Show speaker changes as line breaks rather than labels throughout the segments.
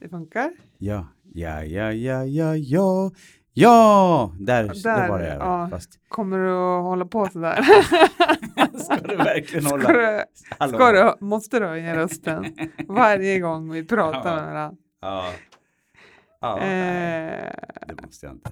Det funkar.
Ja, ja, ja, ja, ja, ja. Ja, där,
Där,
där var det.
ja.
Fast
Kommer du att hålla på sådär?
ska du verkligen hålla?
Ska du, ska du, måste du höja rösten varje gång vi pratar
Ja.
med varandra?
Ja. Ja,
Eh,
det måste jag inte.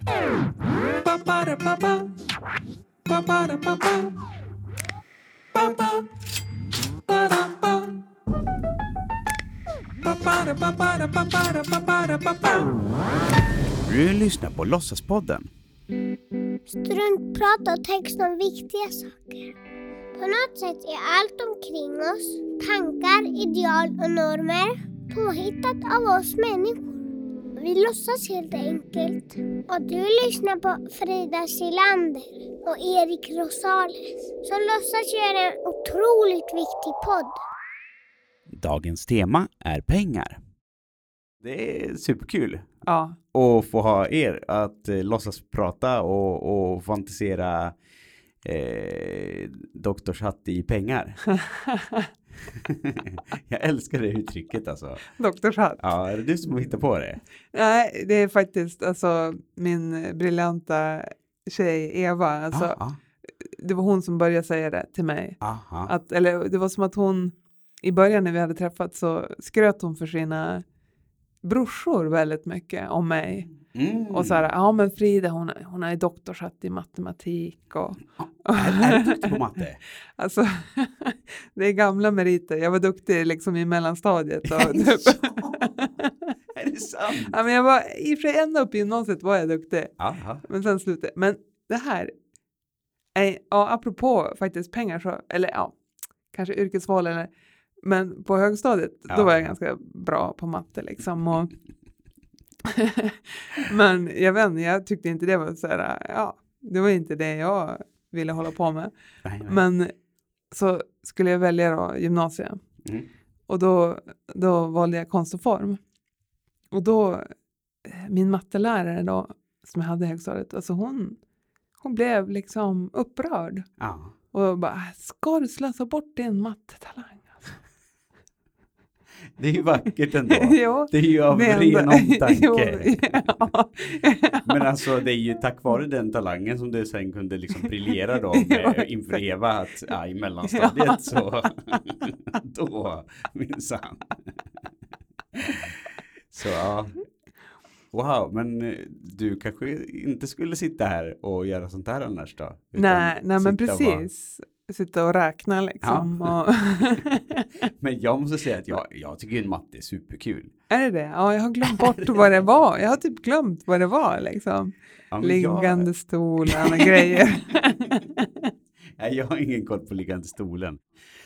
Du lyssnar på Låtsaspodden.
Struntprat och text om viktiga saker. På något sätt är allt omkring oss, tankar, ideal och normer, påhittat av oss människor. Vi låtsas helt enkelt. Och du lyssnar på Frida Silander och Erik Rosales som låtsas göra en otroligt viktig podd.
Dagens tema är pengar. Det är superkul
ja,
att få ha er att eh, låtsas prata och, och fantisera eh, doktorshatt i pengar. jag älskar det uttrycket alltså.
doktorshatt.
Ja, är det du som hittar på det?
Nej, det är faktiskt alltså min briljanta tjej Eva. Alltså,
ah,
Det var hon som började säga det till mig.
ah, ah.
Att, eller det var som att hon i början när vi hade träffats så skröt hon för sina brorsor väldigt mycket om mig.
Mm.
Och så här, ja men Frida hon, hon är doktorshatt i matematik och
är, är du duktig på matte?
alltså det är gamla meriter. Jag var duktig liksom i mellanstadiet. Och, typ.
är det sant?
ja, men jag var, I och för sig ända upp i gymnasiet var jag duktig.
Aha.
Men sen slutade Men det här, är, ja, apropå faktiskt pengar så, eller ja, kanske yrkesval eller, men på högstadiet
Ja.
då var jag ganska bra på matte liksom. Och men jag vet inte, jag tyckte inte det var så här, ja, det var inte det jag ville hålla på med.
Nej, nej.
Men så skulle jag välja då gymnasiet
Mm.
och då, då valde jag konst och form. Och då, min mattelärare då, som jag hade i högstadiet, alltså hon, hon blev liksom upprörd.
Ja.
Och bara, ska du slösa bort din mattetalang?
Det är ju vackert ändå.
jo,
Det är ju av
är
ren
ändå- Jo,
omtanke.
ja.
Men alltså det är ju tack vare den talangen som du sen kunde liksom briljera då med, inför Eva att ja, i mellanstadiet så då minsann. Så ja. Wow, men eh, du kanske inte skulle sitta här och göra sånt här annars då?
Nej, nej men precis. Sitta och räkna liksom. Och
Men jag måste säga att jag, jag tycker ju matte är superkul.
är det det? Ja, jag har glömt bort vad det var. Jag har typ glömt vad det var liksom.
Ja,
Liggande stolen och grejer.
Nej, jag har ingen koll på liggande stolen.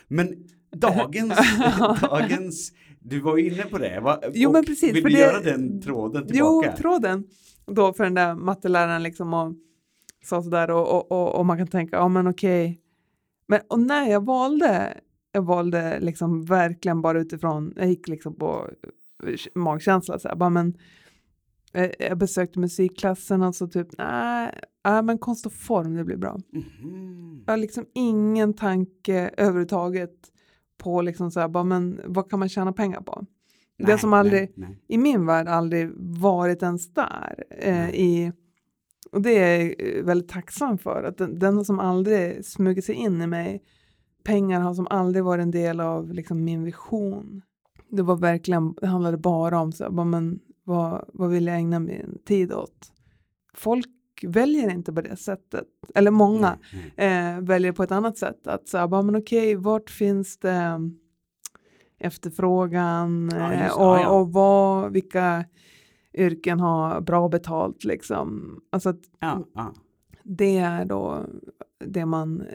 Men dagens, dagens, du var ju inne på det. Va?
Jo, men precis,
Vill
för
du
det-
göra den tråden
Jo,
tillbaka?
tråden. Då för den där matteläraren liksom och sa sådär och, och, och, och man kan tänka, ja men okej. Men och när jag valde, jag valde liksom verkligen bara utifrån, jag gick liksom på eh, magkänsla så här, bara men eh, jag besökte musikklassen och så typ, nej, nej men konst och form det blir bra.
Mhm.
Jag har liksom ingen tanke överhuvudtaget på liksom så här, bara men vad kan man tjäna pengar på? det
Nej,
som aldrig,
nej, nej.
i min värld aldrig varit ens där. Eh, i, och det är jag väldigt tacksam för. Att den, den har som aldrig smugit sig in i mig. Pengar har som aldrig varit en del av liksom, min vision. Det var verkligen, det handlade bara om så, här, men, vad, vad vill jag ägna min tid åt? Folk väljer inte på det sättet. Eller många
nej.
eh, väljer på ett annat sätt. Att säga, bara, men okej, vart finns det mm, efterfrågan
Ja,
eh, och,
ja, ja.
och vad, vilka yrken har bra betalt liksom. Alltså att
Ja, ja.
det är då det man... eh,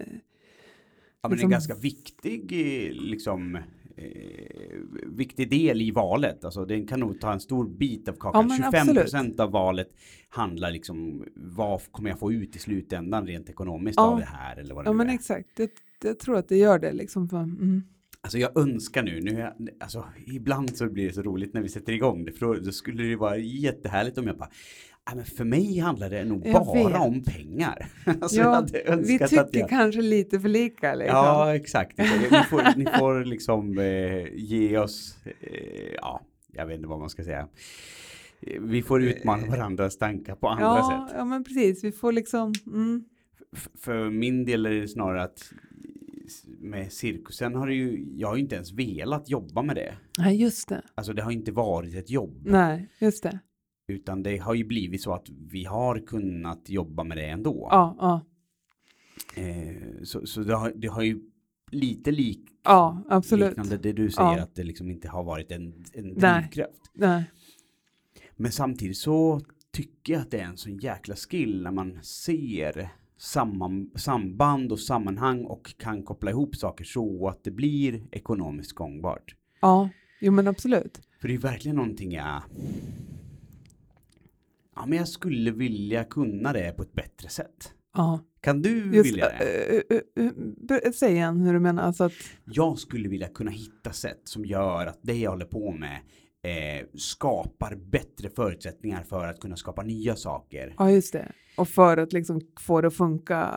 ja, men
liksom-
en ganska viktig liksom eh, viktig del i valet. Alltså den kan nog ta en stor bit av
Ja,
kakan.
men
25
absolut.
procent av valet handlar liksom vad kommer jag få ut i slutändan rent ekonomiskt
Ja.
av det här eller vad det
Ja
nu
men
är.
exakt, jag, jag tror att det gör det liksom. För, mm.
Alltså jag önskar nu, nu jag, alltså ibland så blir det så roligt när vi sätter igång det, för då, då skulle det vara jättehärligt om jag bara, "Ja, men för mig handlar det nog
Jag
bara
vet.
om pengar. Alltså jag
Ja, vi tycker
jag,
kanske lite för lika liksom.
Ja, exakt. Ni får, ni får liksom eh, ge oss, eh, ja, jag vet inte vad man ska säga. Eh, Vi får utmana varandras tankar på andra
Ja,
sätt.
ja, men precis. Vi får liksom... Mm.
För min del är det snarare att med cirkusen har det ju, jag har ju inte ens velat jobba med det.
Nej, just det.
Alltså det har inte varit ett jobb.
Nej, just det.
Utan det har ju blivit så att vi har kunnat jobba med det ändå.
Ja, ja.
Eh, så så det, har, det har ju lite lik,
Ja, absolut.
liknande det du säger
Ja.
att det liksom inte har varit en, en drivkraft.
Nej.
Men samtidigt så tycker jag att det är en sån jäkla skill när man ser samman, samband och sammanhang och kan koppla ihop saker så att det blir ekonomiskt gångbart.
Ja, jo men absolut.
För det är verkligen någonting jag Ja men jag skulle vilja kunna det på ett bättre sätt.
Ja.
Kan du
Just,
vilja det?
äh, äh, ber- säg igen hur du menar. Alltså att,
Jag skulle vilja kunna hitta sätt som gör att det jag håller på med eh, skapar bättre förutsättningar för att kunna skapa nya saker.
ja, just det. Och för att liksom få det att funka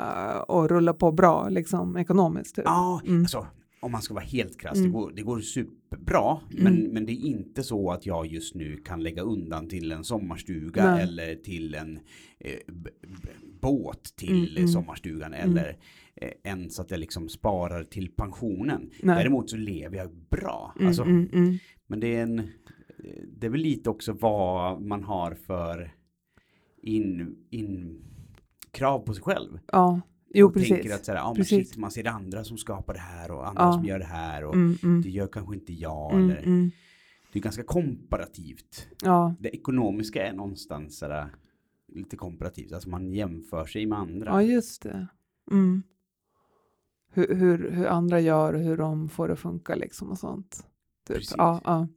och rulla på bra, liksom ekonomiskt. Typ.
Ja,
Mm.
alltså om man ska vara helt krass, det,
Mm.
går, det går superbra, men,
Mm.
men det är inte så att jag just nu kan lägga undan till en sommarstuga
Nej.
eller till en eh, båt till
Mm, mm.
sommarstugan eller eh, ens att jag liksom sparar till pensionen.
Nej.
Däremot så lever jag bra.
Mm,
Alltså,
mm, mm.
Men det är en, det är väl lite också vad man har för in, in krav på sig själv.
Ja, jo
och
precis.
tänker att så här, men
Precis.
shit, man ser andra som skapar det här och andra
Ja.
som gör det här och
Mm, mm.
det gör kanske inte jag.
Mm,
eller,
mm.
Det är ganska komparativt.
Ja,
Det ekonomiska är någonstans så där, lite komparativt, alltså man jämför sig med andra.
ja, just det. Mm. Hur, hur, hur andra gör och hur de får det att funka liksom och sånt. Typ.
Precis.
Ja, ja.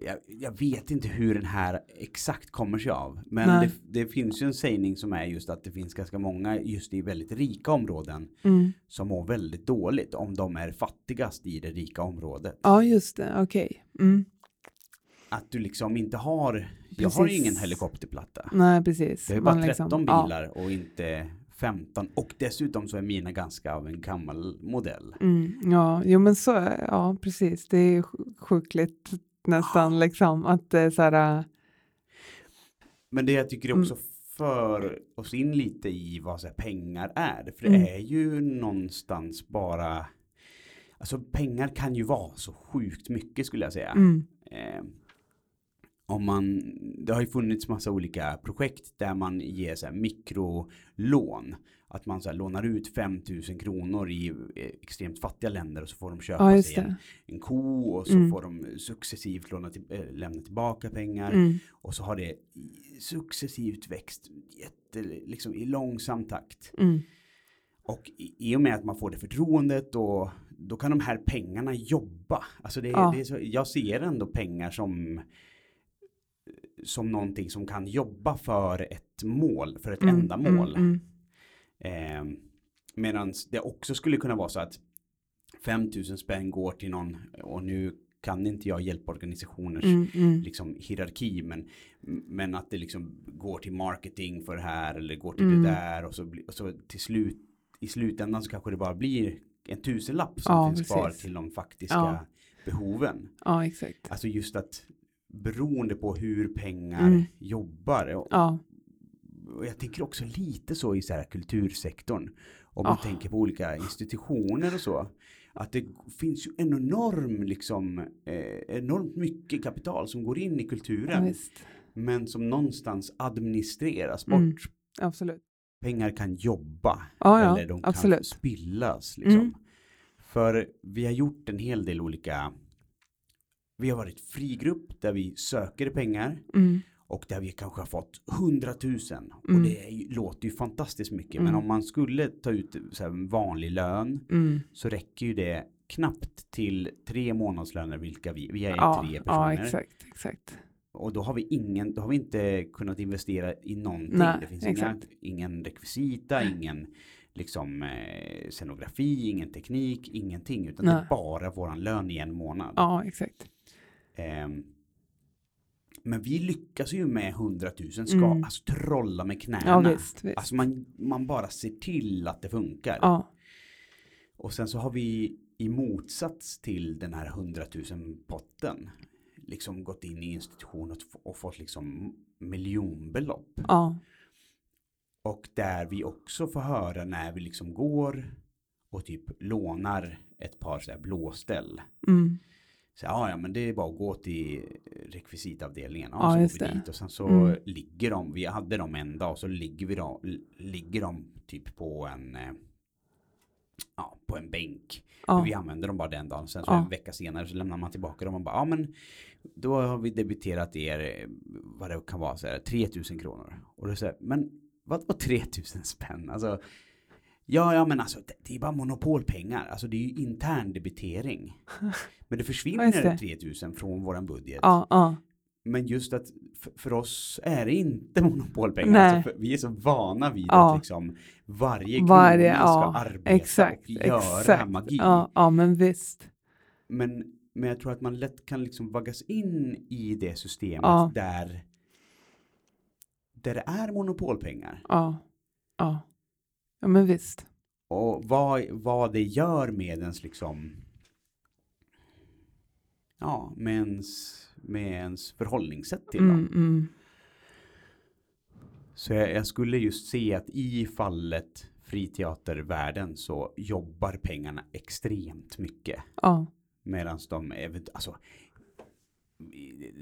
Jag, jag vet inte hur den här exakt kommer sig av. Men det, det finns ju en sägning som är just att det finns ganska många just i väldigt rika områden
Mm.
som mår väldigt dåligt om de är fattigast i det rika området.
ja just det. Okej. Mm.
Att du liksom inte har, jag har ju
Precis.
ingen helikopterplatta.
Nej, precis.
Jag har ju bara
Man
13
liksom-
bilar och inte 15. Och dessutom så är mina ganska av en gammal modell.
Ja, mm, ja, jo men så, ja precis. Det är sj- sjukligt nästan liksom att det är så här. äh,
Men det jag tycker
Mm.
också för oss in lite i vad så här, pengar är. För det
Mm.
är ju någonstans bara Alltså pengar kan ju vara så sjukt mycket skulle jag säga.
Mm,
Eh, om man, det har ju funnits massa olika projekt där man ger så här mikrolån. Att man så här lånar ut 5000 kronor i eh, extremt fattiga länder och så får de köpa
ja,
sig en, en ko och så
Mm.
får de successivt låna till, äh, lämna tillbaka pengar.
Mm,
Och så har det successivt växt jätte, liksom i långsam takt.
mm,
Och i, i och med att man får det förtroendet och då kan de här pengarna jobba. Alltså det,
Ja.
det är så, jag ser ändå pengar som som någonting som kan jobba för ett mål, för ett
mm,
ändamål.
Mm,
Eh, Medan det också skulle kunna vara så att 5000 spänn går till någon och nu kan inte jag hjälporganisationers
mm, mm,
liksom hierarki men, men att det liksom går till marketing för det här eller går till
Mm.
det där och så, och så till slut i slutändan så kanske det bara blir en tusenlapp som
Ja,
finns kvar
precis.
till de faktiska
Ja.
behoven.
ja, exakt.
Alltså just att beroende på hur pengar
Mm.
jobbar
Ja,
och jag tänker också lite så i så här kultursektorn. Om man
Ah.
tänker på olika institutioner och så. Att det finns ju en enorm, liksom, eh, enormt mycket kapital som går in i
ja
kulturen.
visst.
men som någonstans administreras bort.
Mm. Absolut.
Pengar kan jobba.
Ja, ja,
eller de kan
absolut.
spillas. Liksom.
Mm.
För vi har gjort en hel del olika vi har varit frigrupp där vi söker pengar
Mm,
och där vi kanske har fått hundratusen. Och
Mm.
det är låter ju fantastiskt mycket.
Mm.
Men om man skulle ta ut så vanlig lön
mm.
så räcker ju det knappt till tre månadslöner vilka vi, vi är
Ja,
tre
ja,
personer.
exakt, exakt.
Och då har vi ingen, då har vi inte kunnat investera i någonting.
Nej,
det finns inga, ingen rekvisita, ingen liksom eh, scenografi, ingen teknik, ingenting. Utan det
Nej.
är bara våran lön i en månad.
Ja, exakt.
Ehm, men vi lyckas ju med hundratusen ska
Mm.
alltså trolla med knäna.
Ja, visst. visst.
Alltså man, man bara ser till att det funkar.
ja,
Och sen så har vi i motsats till den här hundratusen potten liksom gått in i institution och, och fått liksom miljonbelopp.
Ja.
Och där vi också får höra när vi liksom går och typ lånar ett par så här blåställ.
Mm.
Så ja, ja, men det är bara att gå till rekvisitavdelningen. Ja,
Ja,
så går vi dit och sen så
Mm.
ligger de, vi hade dem en dag, så ligger vi då, ligger de typ på en, eh, ja, på en bänk.
Ja.
Vi använder dem bara den dagen. Sen så
Ja.
en vecka senare så lämnar man tillbaka dem och bara, ja men då har vi debiterat er, eh, vad det kan vara, så här, 3000 kronor. Och då säger men vad var 3000 spänn? Alltså, ja, ja men alltså det, det är bara monopolpengar. Alltså det är ju intern debitering. Men det försvinner
det.
3000 från våran budget.
Ja, ja.
Men just att för, oss är det inte monopolpengar.
Nej.
Alltså vi är så vana vid
Ja.
att liksom varje krona ska arbeta
exakt,
och göra
exakt.
magi.
Ja, ja, men visst.
Men, men jag tror att man lätt kan liksom vaggas in i det systemet där, där det är monopolpengar.
Ja, ja. Ja, men visst.
Och vad, vad det gör med ens liksom ja, med ens, med ens förhållningssätt till.
Mm, mm.
Så jag, jag skulle just se att i fallet friteatervärlden så jobbar pengarna extremt mycket.
Ja,
Medan de, alltså,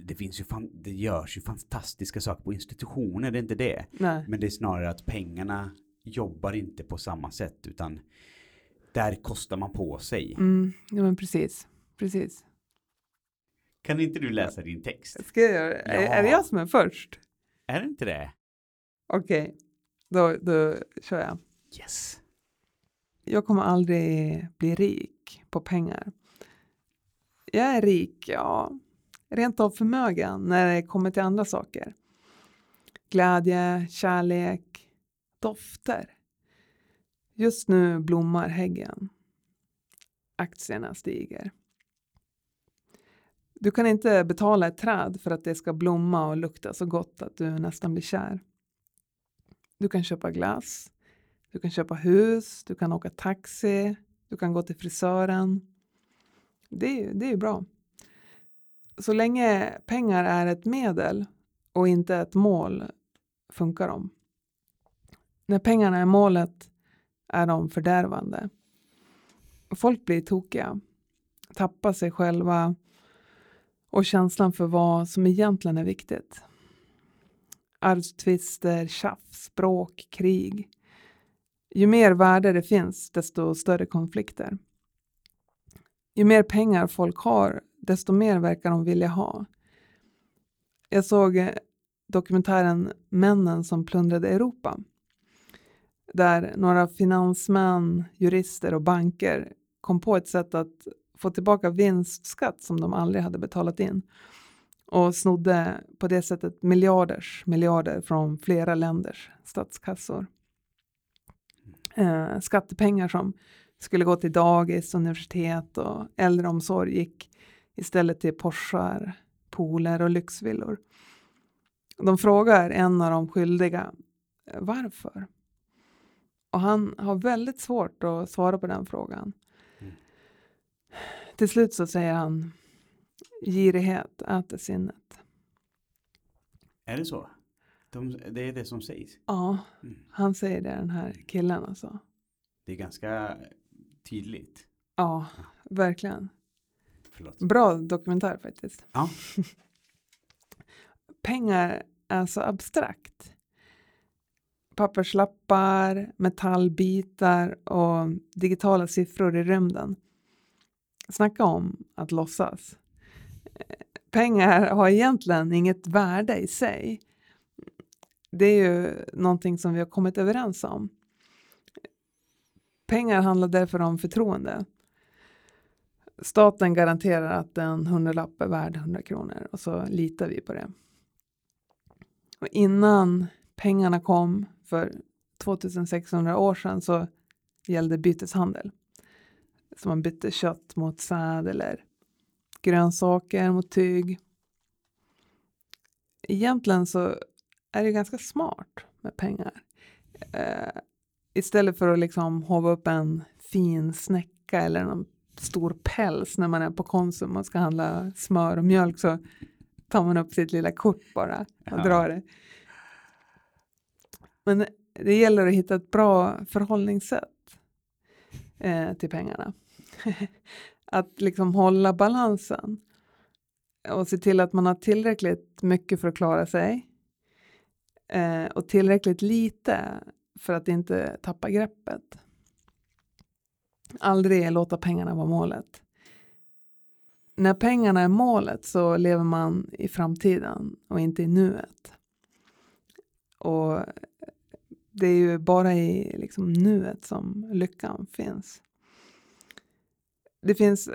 det finns ju, fan, det görs ju fantastiska saker på institutioner, det är inte det.
nej.
Men det är snarare att pengarna jobbar inte på samma sätt utan där kostar man på sig.
Mm, ja, men precis. Precis.
Kan inte du läsa din text?
Ska jag göra
Ja.
är det jag som är först?
Är det inte det?
Okej, då, då kör jag.
Yes.
Jag kommer aldrig bli rik på pengar. Jag är rik, ja, rent av förmögen när det kommer till andra saker. Glädje, kärlek, dofter. Just nu blommar häggen. Aktierna stiger. Du kan inte betala ett träd för att det ska blomma och lukta så gott att du nästan blir kär. Du kan köpa glass, du kan köpa hus, du kan åka taxi, du kan gå till frisören. Det är ju det är bra. Så länge pengar är ett medel och inte ett mål funkar de. När pengarna är målet är de fördärvande. Folk blir tokiga, tappar sig själva och känslan för vad som egentligen är viktigt. Arvstvister, tjafs, bråk, krig. Ju mer värde det finns, desto större konflikter. Ju mer pengar folk har, desto mer verkar de vilja ha. Jag såg eh, dokumentären Männen som plundrade Europa. Där några finansmän, jurister och banker kom på ett sätt att få tillbaka vinstskatt som de aldrig hade betalat in och snodde på det sättet miljarders miljarder från flera länders statskassor. Eh, skattepengar som skulle gå till dagis, universitet och äldreomsorg gick istället till Porschar, pooler och lyxvillor. De frågar en av de skyldiga eh, varför. Och han har väldigt svårt att svara på den frågan.
Mm.
Till slut så säger han girighet äter sinnet.
Är det så? De, det är det som sägs.
Ja,
Mm.
han säger det den här killen alltså.
Det är ganska tydligt.
Ja, verkligen.
Förlåt.
Bra dokumentär faktiskt.
Ja.
Pengar är så abstrakt. Papperslappar, metallbitar och digitala siffror i rymden. Snacka om att låtsas. Eh, pengar har egentligen inget värde i sig. Det är ju någonting som vi har kommit överens om. Pengar handlar därför om förtroende. Staten garanterar att en hundralapp är värd 100 kronor och så litar vi på det. Och innan pengarna kom för 2600 år sedan så gällde byteshandel. Så man bytte kött mot säd eller grönsaker mot tyg. Egentligen så är det ganska smart med pengar. Eh, istället för att liksom hova upp en fin snäcka eller någon stor päls när man är på Konsum och ska handla smör och mjölk så tar man upp sitt lilla kort bara och
Ja.
drar det. Men det gäller att hitta ett bra förhållningssätt eh, till pengarna. att liksom hålla balansen och se till att man har tillräckligt mycket för att klara sig eh, och tillräckligt lite för att inte tappa greppet. Aldrig låta pengarna vara målet. När pengarna är målet så lever man i framtiden och inte i nuet. Och det är ju bara i liksom nuet som lyckan finns. Det finns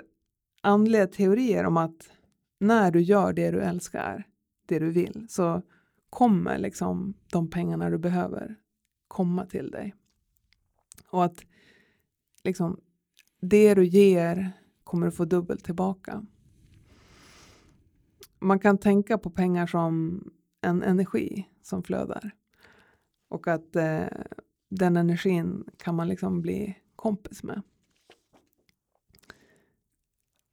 andliga teorier om att när du gör det du älskar, det du vill, så kommer liksom de pengarna du behöver komma till dig. Och att liksom det du ger kommer du få dubbelt tillbaka. Man kan tänka på pengar som en energi som flödar. Och att eh, den energin kan man liksom bli kompis med.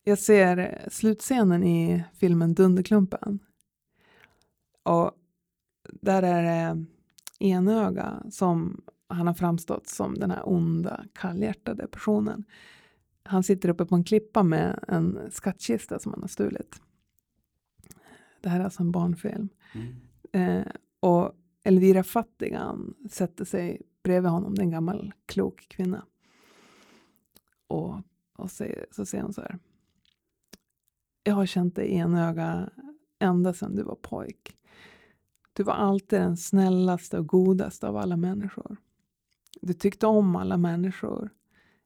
Jag ser slutscenen i filmen Dunderklumpen. Och där är det enöga som han har framstått som den här onda, kallhjärtade personen. Han sitter uppe på en klippa med en skattkista som han har stulit. Det här är alltså en barnfilm.
Mm.
Eh, och Elvira Fattigan sätter sig bredvid honom, det är en gammal klok kvinna. Och, och säger, så säger hon så här. Jag har känt dig enöga ända sedan du var pojk. Du var alltid den snällaste och godaste av alla människor. Du tyckte om alla människor.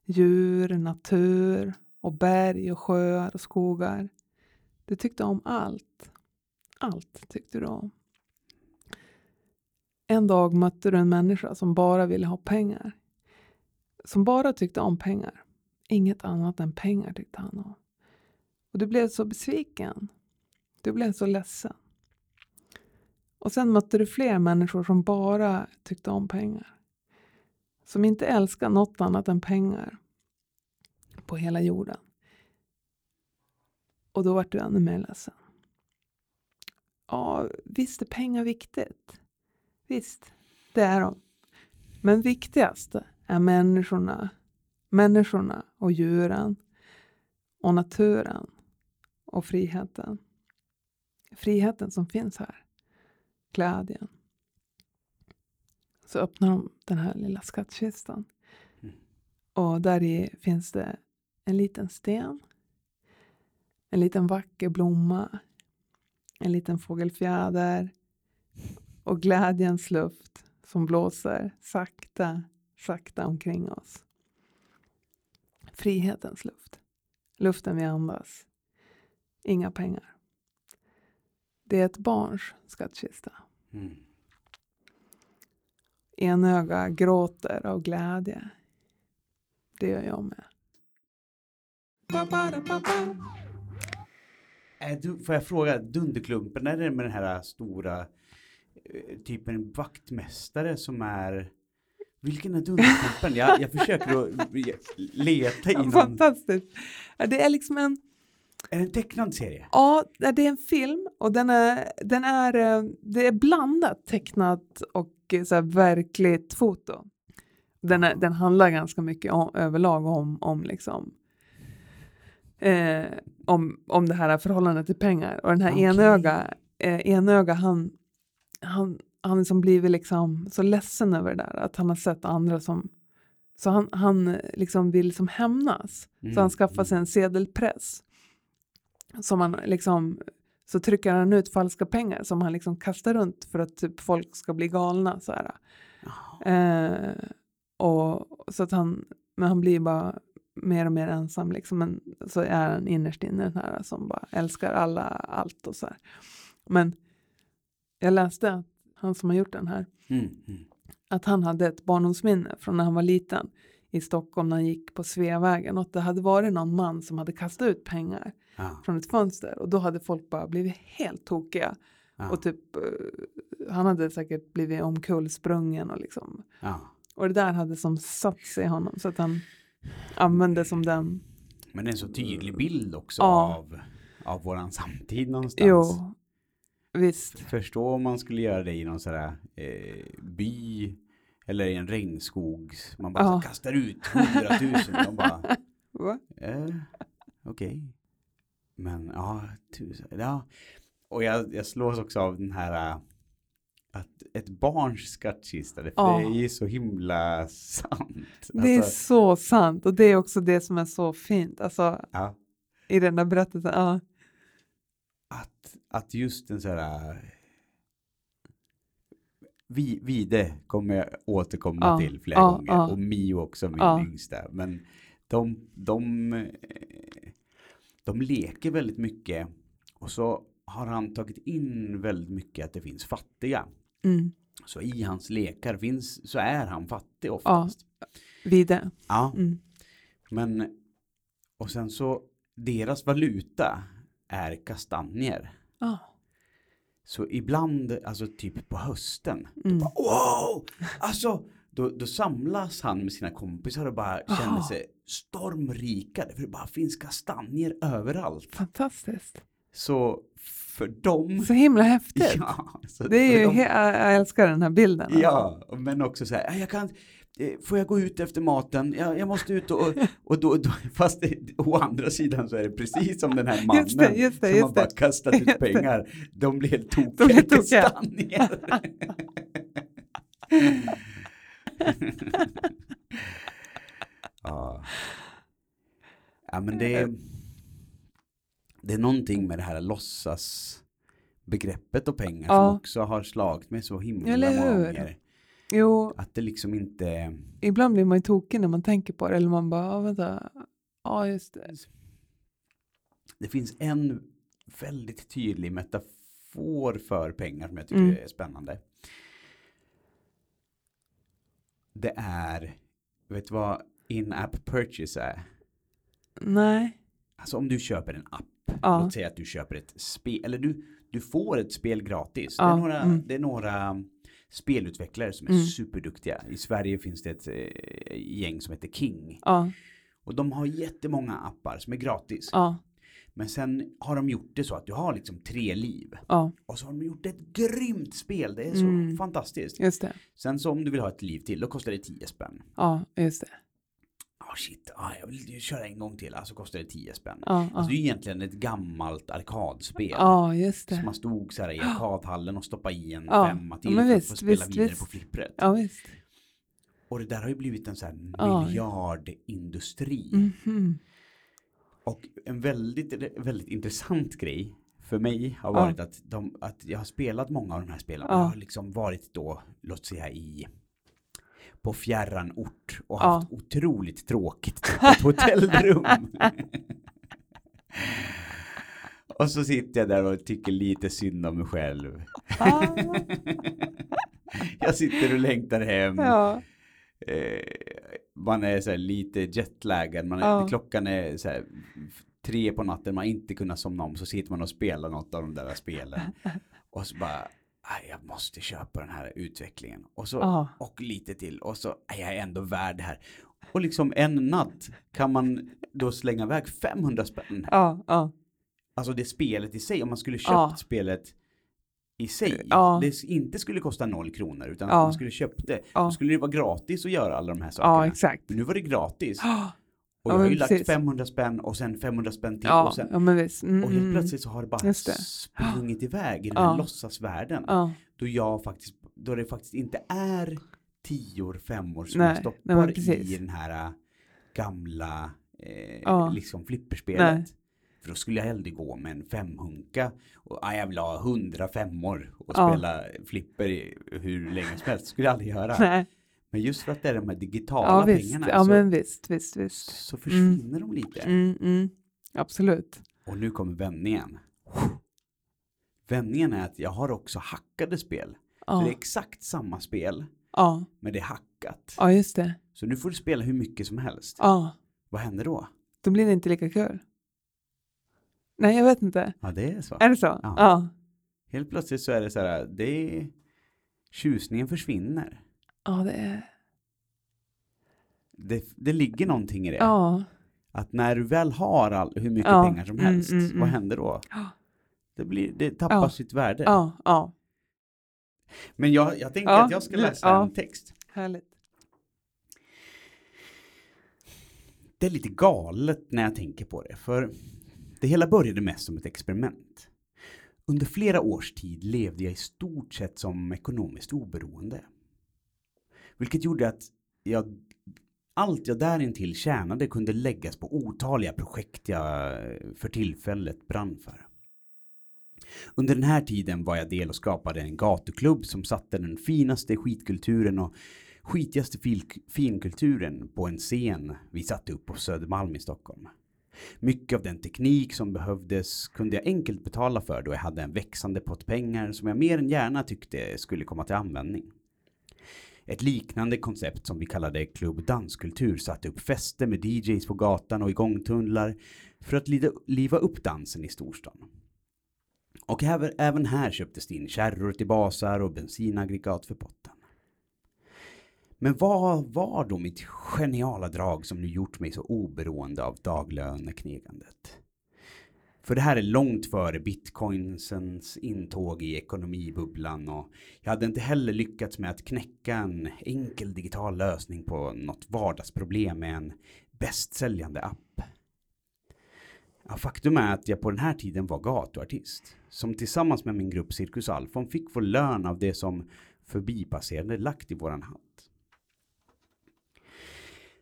Djur, natur och berg och sjöar och skogar. Du tyckte om allt. Allt tyckte du om. En dag mötte du en människa som bara ville ha pengar. Som bara tyckte om pengar. Inget annat än pengar tyckte han om. Och du blev så besviken. Du blev så ledsen. Och sen mötte du fler människor som bara tyckte om pengar. Som inte älskade något annat än pengar på hela jorden. Och då vart du ännu mer ledsen. Ja, visst är pengar viktigt. Visst, det är de. Men viktigast är människorna, människorna och djuren och naturen och friheten. Friheten som finns här. Glädjen. Så öppnar de den här lilla skattkistan.
Mm.
Och där i finns det en liten sten. En liten vacker blomma. En liten fågelfjäder. Och glädjens luft som blåser sakta, sakta omkring oss. Frihetens luft. Luften vi andas. Inga pengar. Det är ett barns skattkista.
Mm.
Enöga gråter av glädje. Det gör jag med.
Är du, får jag fråga, Dunderklumpen, är det med den här stora eh, typen vaktmästare som är vilken är Dunderklumpen? Jag, jag försöker att leta i någon,
Fantastiskt. Det är liksom en,
är det en tecknad serie?
ja, det är en film och den är, den är, eh, det är blandat tecknat och eh, så här verkligt foto. Den, är, den handlar ganska mycket om, överlag om, om liksom eh, om, om det här förhållandet till pengar och den här
Okej.
enöga, eh, enöga han, han, han liksom blivit liksom så ledsen över det där att han har sett andra som så han, han eh, liksom vill liksom hämnas så han
Mm,
skaffar sig en sedelpress som han liksom så trycker han ut falska pengar som han liksom kastar runt för att typ folk ska bli galna så här. Eh, och så att han, men han blir bara mer och mer ensam liksom. Men så är han innerst inne den här som bara älskar alla, allt och så här. Men jag läste att han som har gjort den här,
Mm, mm.
att han hade ett barndomsminne från när han var liten i Stockholm när han gick på Sveavägen och att det hade varit någon man som hade kastat ut pengar
Ja,
från ett fönster och då hade folk bara blivit helt tokiga
ja,
och typ eh, han hade säkert blivit omkullsprungen och liksom
ja.
och det där hade som satt sig i honom så att han använde som den
Men det är en så tydlig bild också av, av våran samtid någonstans.
Jo, visst.
Förstå om man skulle göra det i någon sån här eh, by eller i en regnskog. Man bara
Ja.
kastar ut hundratusen. Bara, eh, okej. Men ja, tusen, ja. Och jag, jag slås också av den här eh, att ett barns skattkista, det,
Ja.
det är ju så himla sant.
Det är
Alltså,
så sant och det är också det som är så fint alltså,
ja,
i den där berättelsen. Ja,
att, att just en sån här vi, Vide kommer jag återkomma
Ja,
till flera
ja,
gånger
ja.
och Mio också min
Ja.
yngsta men de, de, de leker väldigt mycket och så har han tagit in väldigt mycket att det finns fattiga
mm.
så i hans lekar finns så är han fattig oftast
Vide.
ja.
Mm.
men och sen så deras valuta är kastanjer
Ja.
Så ibland, alltså typ på hösten,
Mm.
bara, wow! Alltså, då, då samlas han med sina kompisar och bara känner
Aha.
sig stormrikade för det bara finns kastanjer överallt.
Fantastiskt.
Så för dem,
Så himla häftigt.
ja, så
Det är ju
dem-
jag älskar den här bilden. alltså.
Ja, men också så här, "Ja, jag kan, får jag gå ut efter maten? Jag, jag måste ut och, och då, då, fast det, å andra sidan så är det precis som den här mannen
Just det, just det,
som har bara kastat ut
det.
pengar. De blir helt
De
tokiga i
tokiga.
kastanjer. ja. ja, men det är, det är någonting med det här låtsas begreppet och pengar
Ja.
som också har slagit mig så himla många gånger.
Jo,
Att det liksom inte...
ibland blir man ju tokig när man tänker på det. Eller man bara, ja vänta. Ja, just det.
Det finns en väldigt tydlig metafor för pengar som jag tycker
Mm.
är spännande. Det är, vet du vad in-app purchase är?
Nej.
Alltså om du köper en app,
Ja.
låt säga att du köper ett spel, eller du, du får ett spel gratis. Det,
Ja,
är några,
mm.
det är några spelutvecklare som är
Mm.
superduktiga. I Sverige finns det ett eh, gäng som heter King.
Ja.
Och de har jättemånga appar som är gratis.
Ja.
Men sen har de gjort det så att du har liksom tre liv.
Ja.
Och så har de gjort ett grymt spel. Det är så
Mm.
fantastiskt.
Just det.
Sen så om du vill ha ett liv till, då kostar det 10 spänn.
Ja, just det.
Ja shit, ah, jag vill köra en gång till. Alltså kostar det 10 spänn.
Ja,
Alltså det är egentligen ett gammalt arkadspel.
ja just det.
man stod så här i arkadhallen och stoppade i en
Ja,
femma till för
visst,
att få spela
visst,
vidare
visst.
på flippret.
Ja, visst.
Och det där har ju blivit en sån här
Ja.
miljardindustri.
Mhm.
Och en väldigt, väldigt intressant grej för mig har varit att, de, att jag har spelat många av de här spelen.
Ja.
Jag har liksom varit då, låt säga i på fjärran ort och
Ja.
haft otroligt tråkigt på ett hotellrum. och så sitter jag där och tycker lite synd om mig själv. Jag sitter och längtar hem.
ja.
Eh, man är så här lite jetlaggad, man är,
Ja.
klockan är så här tre på natten, man har inte kunnat somna om, så sitter man och spelar något av de där spelen. och så bara, "Aj, jag måste köpa den här utvecklingen. Och så, och lite till, och så, "Aj, jag är ändå värd det här. Och liksom en natt kan man då slänga iväg 500 spänn.
Ja, ja.
Alltså det spelet i sig, om man skulle köpt
Ja.
spelet i sig,
Ja.
det inte skulle kosta noll kronor, utan
Ja.
att man skulle köpt det, då skulle det vara gratis att göra alla de här sakerna.
ja exakt.
Men nu var det gratis. Och
Ja,
jag har ju lagt
precis.
500 spänn och sen 500 spänn till
ja,
och sen
ja. Mm,
och helt
mm,
plötsligt så har det bara sprungit iväg i den
Ja.
här låtsasvärlden.
Ja,
Då jag faktiskt, då det faktiskt inte är tior, femmor som
Nej,
jag
nej,
stoppar
precis.
i den här äh, gamla eh, liksom flipperspelet.
Nej.
För då skulle jag hellre gå med en femhunka och ah, jag vill ha hundra femmor och spela flipper hur länge som helst. skulle jag aldrig göra.
nej.
Men just för att det är de här digitala
Ja
pengarna
Ja
så,
men visst, visst, visst.
så försvinner de lite.
Mm, mm. Absolut.
Och nu kommer vändningen. Vändningen är att jag har också hackade spel. Så det är
Ja,
exakt samma spel,
ja,
men det är hackat.
ja just det.
Så nu får du spela hur mycket som helst.
Ja,
Vad händer då?
då blir det inte lika kul. Nej, jag vet inte.
Ja, det är så.
Är det så?
Ja.
Ja.
Helt plötsligt så är det så här, det är... Tjusningen försvinner.
Ja, det är...
Det, det ligger någonting i det.
Ja,
Att när du väl har all, hur mycket
Ja,
pengar som
mm,
helst,
mm,
vad
mm.
händer då?
Ja.
Det, blir, det tappar
Ja.
sitt värde.
Ja, ja,
Men jag, jag tänkte
Ja,
att jag ska läsa
ja.
en text.
härligt.
Det är lite galet när jag tänker på det, för det hela började mest som ett experiment. Under flera års tid levde jag i stort sett som ekonomiskt oberoende. Vilket gjorde att jag, allt jag därintill tjänade kunde läggas på otaliga projekt jag eh, för tillfället brann för. Under den här tiden var jag del och skapade en gatuklubb som satte den finaste skitkulturen och skitigaste fil- finkulturen på en scen vi satte upp på Södermalm i Stockholm. Mycket av den teknik som behövdes kunde jag enkelt betala för då jag hade en växande pott pengar som jag mer än gärna tyckte skulle komma till användning. Ett liknande koncept som vi kallade Klubb Danskultur satte upp fester med DJs på gatan och igångtunnlar för att liva upp dansen i storstan. Och även, även här köptes det in kärror till basar och bensinaggregat för potten. Men vad var då mitt geniala drag som nu gjort mig så oberoende av daglöneknegandet? För det här är långt före bitcoinsens intåg i ekonomibubblan och jag hade inte heller lyckats med att knäcka en enkel digital lösning på något vardagsproblem med en bästsäljande app. Ja, faktum är att jag på den här tiden var gatuartist som tillsammans med min grupp Cirkus Alfon fick vår lön av det som förbipasserande lagt i våran hatt.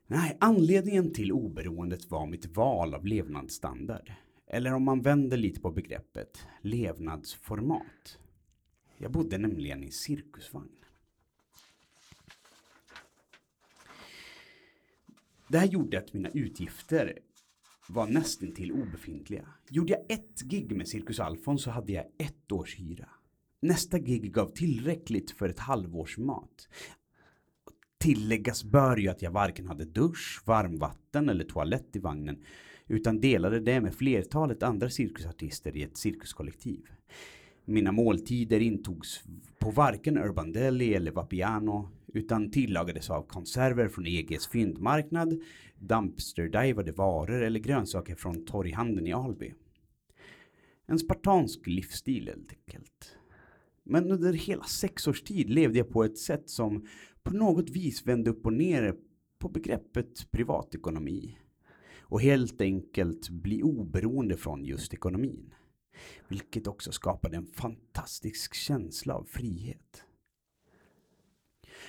Nej, anledningen till oberoendet var mitt val av levnadsstandard. Eller om man vänder lite på begreppet, levnadsformat. Jag bodde nämligen i cirkusvagn. Det här gjorde att mina utgifter var nästan till obefintliga. Gjorde jag ett gig med Cirkus Alfons så hade jag ett års hyra. Nästa gig gav tillräckligt för ett halvårs mat. Tilläggas bör ju att jag varken hade dusch, varmvatten eller toalett i vagnen utan delade det med flertalet andra cirkusartister i ett cirkuskollektiv. Mina måltider intogs på varken Urban Deli eller Vapiano utan tillagades av konserver från EGs fyndmarknad, dumpsterdivade varor eller grönsaker från torghandeln i Alby. En spartansk livsstil helt enkelt. Men under hela sex års tid levde jag på ett sätt som på något vis vände upp och ner på begreppet privatekonomi. Och helt enkelt bli oberoende från just ekonomin. Vilket också skapade en fantastisk känsla av frihet.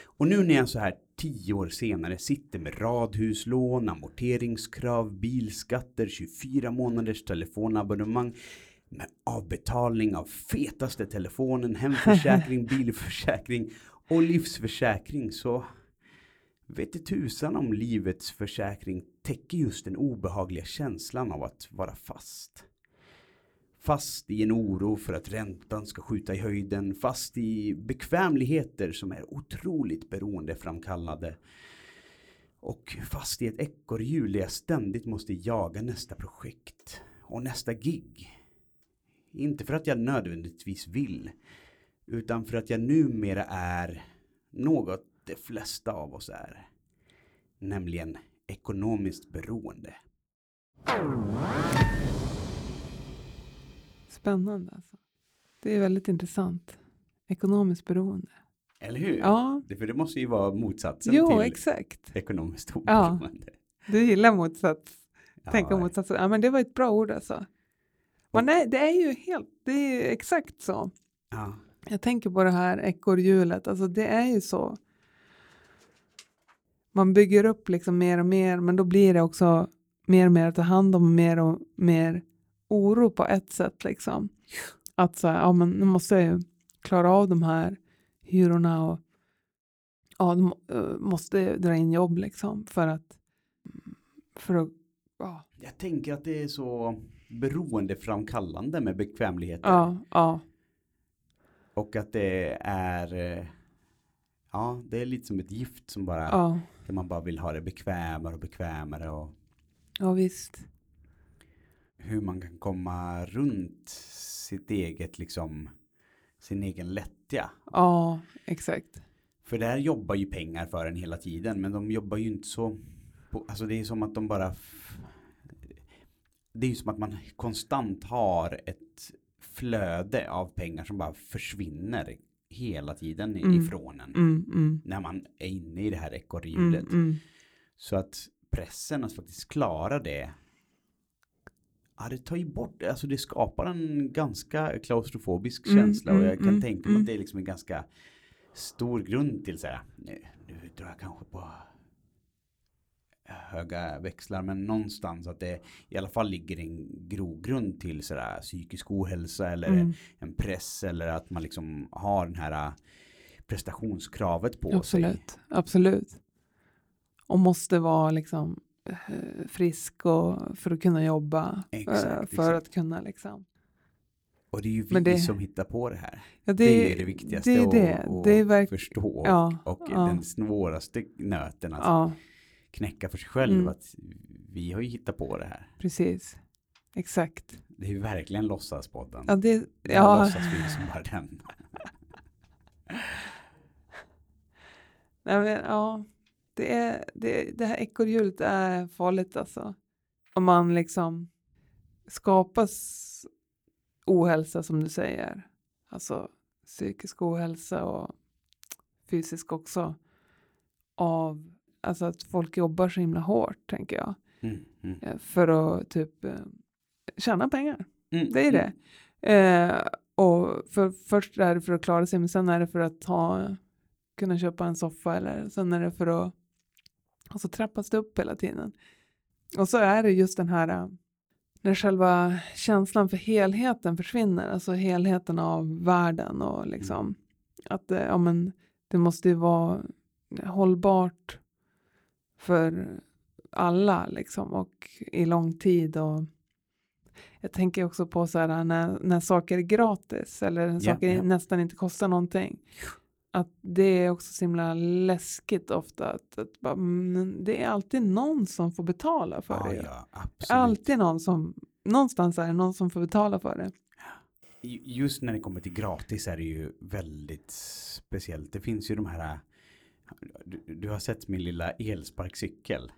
Och nu när jag så här tio år senare sitter med radhuslån, amorteringskrav, bilskatter, 24 månaders telefonabonnemang med avbetalning av fetaste telefonen, hemförsäkring, bilförsäkring och livsförsäkring så vet i tusan om livets försäkring täcker just den obehagliga känslan av att vara fast. Fast i en oro för att räntan ska skjuta i höjden, fast i bekvämligheter som är otroligt beroendeframkallade. Och fast i ett ekorrhjul där jag ständigt måste jaga nästa projekt och nästa gig. Inte för att jag nödvändigtvis vill, utan för att jag numera är något de flesta av oss är. Nämligen ekonomiskt beroende.
Spännande alltså. Det är väldigt intressant. Ekonomiskt beroende.
Eller hur?
Ja,
Det, för det måste ju vara motsatsen
jo
till
exakt.
ekonomiskt
Ja.
oberoende.
Du gillar motsats. Tänka
Ja,
motsatsen. Ja, men det var ett bra ord alltså. Men nej, det är ju helt, det är exakt så.
Ja.
Jag tänker på det här ekorrhjulet, alltså det är ju så. Man bygger upp liksom mer och mer, men då blir det också mer och mer att ta hand om, mer och mer oro på ett sätt liksom. Att så här, ja men nu måste jag ju klara av de här hyrorna och ja, de eh, måste dra in jobb liksom för att för att, ja,
Jag tänker att det är så beroendeframkallande med bekvämligheter.
ja, ja,
Och att det är eh, Ja, det är lite som ett gift som bara
ja,
Där man bara vill ha det bekvämare och bekvämare och
ja visst.
hur man kan komma runt sitt eget liksom sin egen lättja.
Ja, exakt.
För där jobbar ju pengar för en hela tiden men de jobbar ju inte så på, alltså det är som att de bara det är ju som att man konstant har ett flöde av pengar som bara försvinner hela tiden
Mm.
ifrån en.
Mm, mm,
När man är inne i det här
mm,
ekorrhjulet.
mm.
Så att pressen att faktiskt klara det. Ja, det tar ju bort, alltså det skapar en ganska klaustrofobisk
Mm,
känsla och
mm,
jag kan
mm,
tänka mig
mm.
att det är liksom en ganska stor grund till så här, nu, nu drar jag kanske på höga växlar men någonstans att det i alla fall ligger en grogrund till sådär psykisk ohälsa eller
Mm.
en press eller att man liksom har den här prestationskravet på sig.
Absolut, absolut. Och måste vara liksom eh, frisk och för att kunna jobba. eh,
Exakt,
för
exakt.
att kunna liksom.
Och det är ju vi
det-
som hittar på det här.
Ja,
Det, är det viktigaste
det är
att,
det.
att
Det är verk-
förstå.
Ja,
och
ja.
den svåraste nöten att
Ja,
knäcka för sig själv.
Mm.
Att vi har ju hittat på det här.
precis. Exakt.
Det är ju verkligen låtsaspodden.
Ja, det, ja,
låtsas vi som bara den.
nej, men, ja. Det, är, det, det här ekorrhjulet är farligt alltså. Om man liksom skapas ohälsa som du säger. Alltså psykisk ohälsa och fysisk också. Av alltså att folk jobbar så himla hårt tänker jag.
Mm, mm,
eh, För att typ eh, tjäna pengar.
mm,
Det är det. Eh, och för, först är det för att klara sig men sen är det för att ha, kunna köpa en soffa eller sen är det för att och så trappas det upp hela tiden. Och så är det just den här eh, när själva känslan för helheten försvinner, alltså helheten av världen och liksom att eh, ja, men, det måste ju vara hållbart för alla liksom och i lång tid och jag tänker också på så här när, när saker är gratis eller när
Ja,
saker
ja.
nästan inte kostar någonting. Att det är också så himla läskigt ofta att, att bara, det är alltid någon som får betala för
Ja,
det.
ja,
alltid någon som, någonstans är det någon som får betala för det.
Ju- Just när det kommer till gratis är det ju väldigt speciellt. Det finns ju de här du, du har sett min lilla elsparkcykel.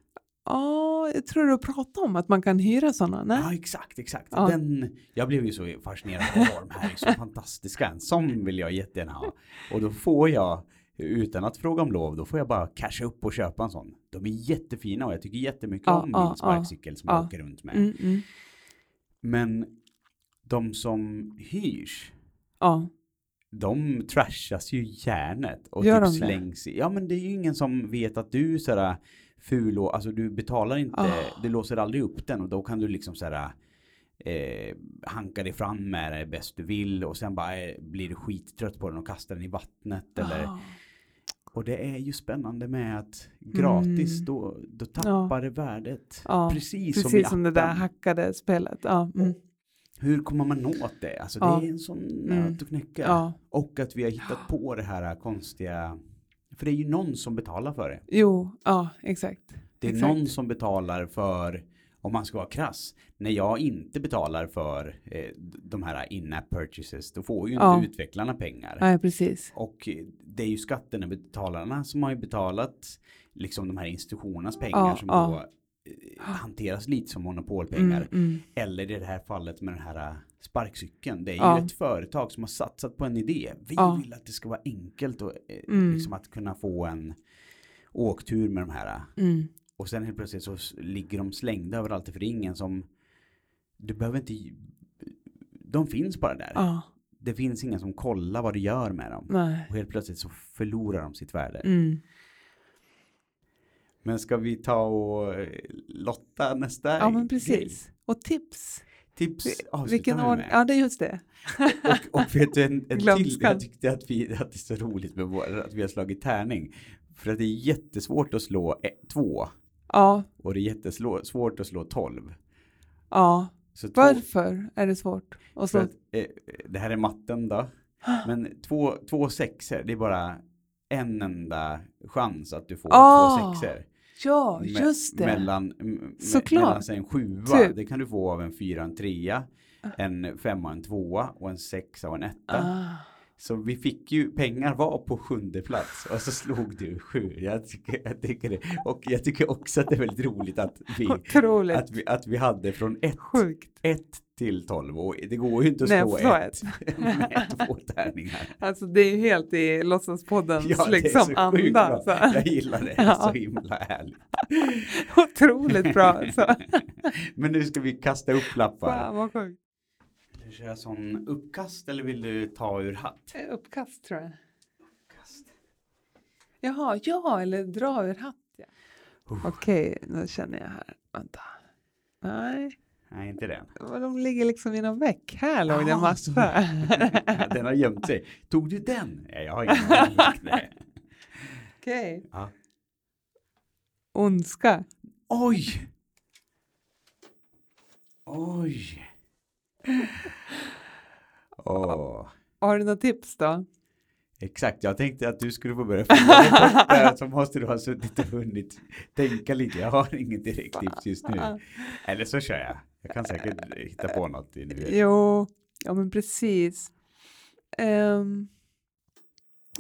Ja, jag tror du pratade om att man kan hyra sådana. Nej?
Ja, exakt, exakt.
Ja.
Den, jag blev ju så fascinerad. Åh, de här är så fantastiska. En sån vill jag jättegärna ha. Och då får jag, utan att fråga om lov, då får jag bara casha upp och köpa en sån. De är jättefina och jag tycker jättemycket
Ja,
om
ja,
min sparkcykel som
ja.
jag åker runt med.
Mm, mm.
Men de som hyrs, de trashas ju järnet och
Gör
typ
de det?
slängs i. Ja men det är ju ingen som vet att du är sådär ful och alltså du betalar inte,
Ah.
du låser aldrig upp den och då kan du liksom sådär eh, hanka dig fram med det bäst du vill och sen bara eh, blir du skittrött på den och kastar den i vattnet eller
Ah.
och det är ju spännande med att gratis
Mm.
då, då tappar det värdet.
Ja,
Precis, som,
Precis som det där hackade spelet. Ja, mm.
Hur kommer man åt det? Alltså
Ja.
det är en sån
Mm.
nöt att knäcka.
ja.
Och att vi har hittat på det här konstiga för det är ju någon som betalar för det.
Jo, ja, exakt.
Det är
Exakt.
någon som betalar för, om man ska vara krass, när jag inte betalar för eh, de här in-app purchases, då får ju inte
Ja.
utvecklarna pengar.
Nej, precis.
Och eh, det är ju skattebetalarna som har ju betalat liksom de här institutionernas pengar som då hanteras lite som monopolpengar.
Mm, mm.
Eller i det här fallet med den här eh, sparkcykeln. Det är
Ja.
ju ett företag som har satsat på en idé. Vi
Ja.
vill att det ska vara enkelt och eh,
Mm.
liksom att kunna få en åktur med de här.
Mm.
Och sen helt plötsligt så ligger de slängda överallt för det är ingen som du behöver inte de finns bara där.
Ja,
Det finns ingen som kollar vad du gör med dem.
nej.
Och helt plötsligt så förlorar de sitt värde. Men ska vi ta och eh, lotta nästa
Ja, men
grej?
precis. Och tips.
Tips avslutar
Vilken ordning?
med.
Ja, det är just det.
Och, och vet du en, en till, jag tyckte att, vi, att det är så roligt med vår, att vi har slagit tärning. För att det är jättesvårt att slå ett, två
Ja,
och det är jättesvårt att slå tolv.
ja.
Så
Varför är det svårt? Och
för
så,
att, eh, det här är matten då. Men två, två sexor, det är bara en enda chans att du får
Ah,
två sexor.
Ja,
Me-
just det.
Mellan,
Såklart.
mellan sig en sjua,
Typ.
det kan du få av en fyra en trea. En femma en tvåa och en sexa och en etta.
Ah,
Så vi fick ju, pengar var på sjunde plats och så slog du sju. Jag tycker, jag tycker det. Och jag tycker också att det är väldigt roligt att vi,
Otroligt
att vi, att vi hade från ett,
sjukt.
ett till tolv. Och det går ju inte att
Nej,
slå ett med två tärningar.
Alltså det är ju helt i låtsaspoddens
Ja,
liksom anda. Så.
Jag gillar det,
Ja.
så himla härligt.
Otroligt bra. Så.
Men nu ska vi kasta upp lappar.
Fan vad sjukt.
Köra sån uppkast eller vill du ta ur hatt?
Eh, Uppkast tror jag.
Uppkast.
Jaha, ja eller dra ur hatt. Ja. Okej, nu känner jag här. Vänta. Nej,
Nej, inte den.
de ligger liksom i någon väck. Här låg det en
Ah,
massa.
den har gömt sig. Tog du den? Nej, jag har ingen.
Okej.
Ja.
Ondska.
Oj! Oj! Åh.
Har du något tips då?
Exakt, jag tänkte att du skulle få börja det, så måste du ha suttit och hunnit tänka lite. Jag har inget direkt tips just nu. Eller så kör jag. Jag kan säkert hitta på något. i Nu.
Jo, ja men precis. Um,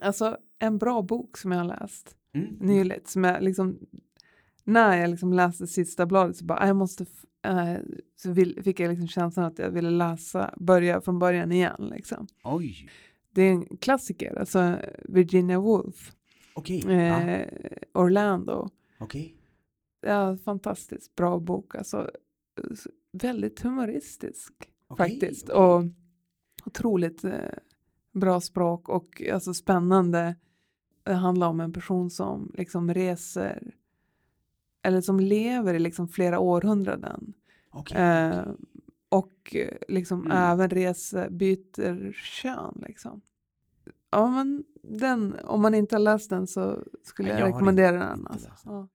alltså en bra bok som jag har läst
Mm.
nyligen, som jag liksom, när jag liksom läste sista bladet så bara, "Ah, jag måste, eh, så vill, fick jag liksom känslan att jag ville läsa, börja från början igen liksom.
Oj,
Det är en klassiker, alltså Virginia Woolf,
okej. Ja,
eh, Orlando.
okej.
Ja, fantastiskt bra bok, alltså väldigt humoristisk
Okej,
faktiskt. Och otroligt eh, bra språk och alltså spännande. Det handlar om en person som liksom reser eller som lever i liksom flera århundraden.
Okej.
Eh, och eh, liksom
Mm.
även reser, byter kön liksom. Ja men den, om man inte har läst den så skulle jag,
jag
rekommendera
inte-
den.
inte
Alltså.
den.
Ja.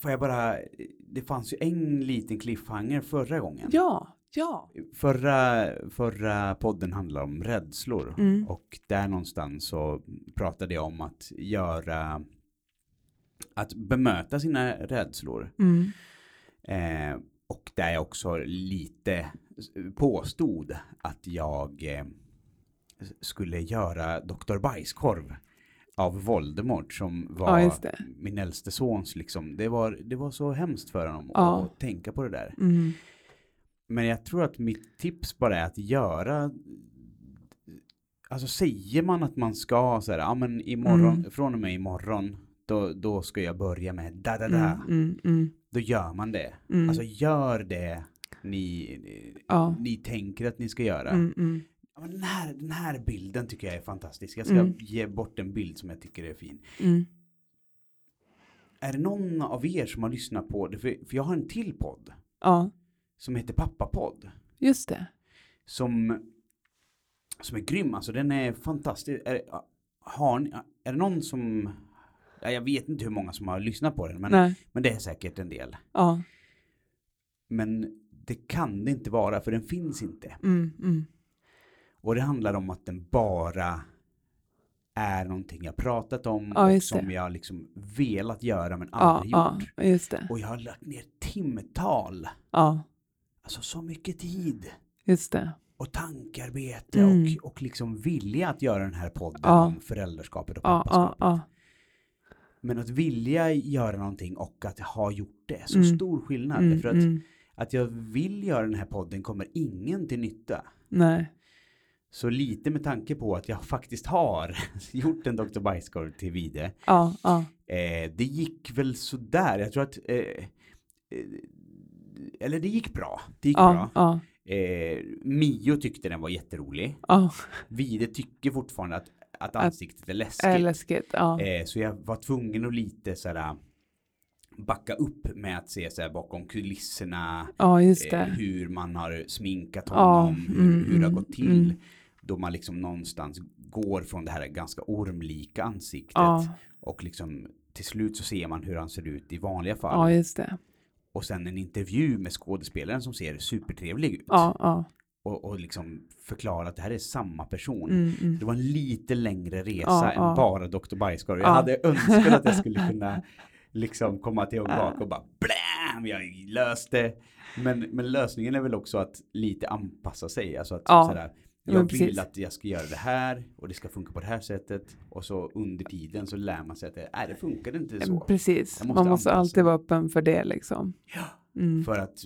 Får jag bara, det fanns ju en liten cliffhanger förra gången.
ja, ja.
Förra, förra podden handlade om rädslor
Mm.
och där någonstans så pratade jag om att göra att bemöta sina rädslor
Mm.
eh, och där jag också lite påstod att jag eh, skulle göra Dr. Bajskorv av Voldemort som
Ja,
var
det.
min äldste sons liksom. Det var, det var så hemskt för honom
Ja.
att tänka på det där.
Mm.
Men jag tror att mitt tips bara är att göra Alltså säger man att man ska så här, ja men imorgon,
Mm.
från och med imorgon då, då ska jag börja med da da da.
Mm, mm, mm,
Då gör man det.
mm.
Alltså gör det ni, ni,
Ja.
ni tänker att ni ska göra.
Mm, mm.
Den, här, den här bilden tycker jag är fantastisk. Jag ska ge bort en bild som jag tycker är fin. Är det någon av er som har lyssnat på det? För, för jag har en till podd
Ja,
som heter Pappapodd.
just det.
som, som är grym. Alltså den är fantastisk. Är, har ni, är det någon som, jag vet inte hur många som har lyssnat på den, men,
Nej.
men det är säkert en del.
Ja.
Men det kan det inte vara, för den finns inte.
Mm, mm.
Och det handlar om att den bara är någonting jag pratat om
Ja,
och som
det.
jag liksom velat göra men
Ja,
aldrig
ja,
gjort.
just det.
Och jag har lagt ner timtal,
Ja,
alltså så mycket tid
just det.
och tankarbete
Mm.
och, och liksom vilja att göra den här podden
Ja.
om föräldraskapet och
Ja, ja,
pappaskapet. Men att vilja göra någonting och att ha gjort det är så
Mm.
stor skillnad.
Mm,
för att,
mm.
att jag vill göra den här podden kommer ingen till nytta.
Nej.
Så lite med tanke på att jag faktiskt har gjort en Dr. Bajskorv till Vide.
Ja, ja.
Eh, det gick väl sådär. Jag tror att eh, eh, eller det gick bra. Det gick
Ja,
bra. Eh, Mio tyckte den var jätterolig.
ja.
Vide tycker fortfarande att, att
Att-
ansiktet är läskigt.
Är läskigt. Ja.
Eh, så jag var tvungen att lite sådär backa upp med att se såhär bakom kulisserna
Ja, just
eh, hur man har sminkat
Ja,
honom, hur,
mm,
hur det har
mm,
gått till.
mm.
Då man liksom någonstans går från det här ganska ormlika ansiktet
Ja,
och liksom till slut så ser man hur han ser ut i vanliga fall.
ja, just det.
Och sen en intervju med skådespelaren som ser supertrevlig ut.
Ja, ja.
Och, och liksom förklara att det här är samma person.
Mm, mm.
Det var en lite längre resa
Ja,
än
ja.
bara Dr. Bajskorv. Jag
Ja.
hade önskat att jag skulle kunna liksom komma tillbaka och bara blam, jag löste. Men, men lösningen är väl också att lite anpassa sig. Alltså att sådär, Jag
precis.
vill att jag ska göra det här och det ska funka på det här sättet. Och så under tiden så lär man sig att det, nej, det funkar inte så.
Precis,
måste
man måste
anpassa
alltid vara öppen för det liksom.
Ja,
Mm.
för att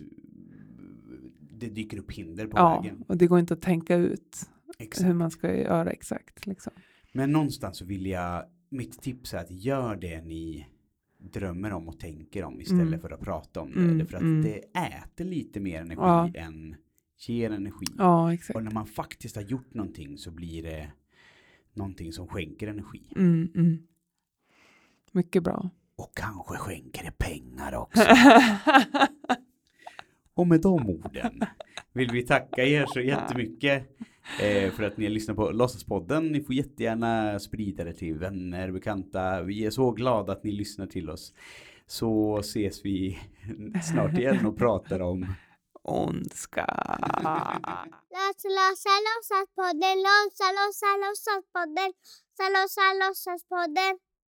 det dyker upp hinder på
Ja,
vägen.
och det går inte att tänka ut
Exakt.
hur man ska göra exakt. Liksom.
Men någonstans så vill jag, mitt tips är att gör det ni drömmer om och tänker om istället
Mm.
för att prata om det.
Mm,
Därför att
mm.
det äter lite mer energi
Ja.
än ger energi.
Ja, exakt.
Och när man faktiskt har gjort någonting så blir det någonting som skänker energi.
Mm, mm. Mycket bra.
Och kanske skänker det pengar också. Och med de orden vill vi tacka er så jättemycket eh, för att ni har lyssnat på Låtsaspodden. Ni får jättegärna sprida det till vänner, bekanta. Vi är så glada att ni lyssnar till oss. Så ses vi snart igen och pratar om
Ondska.
Låsa, låsa, låtsaspodden, låsa, låsa, låtsaspodden, låsa, låsa, låtsaspodden.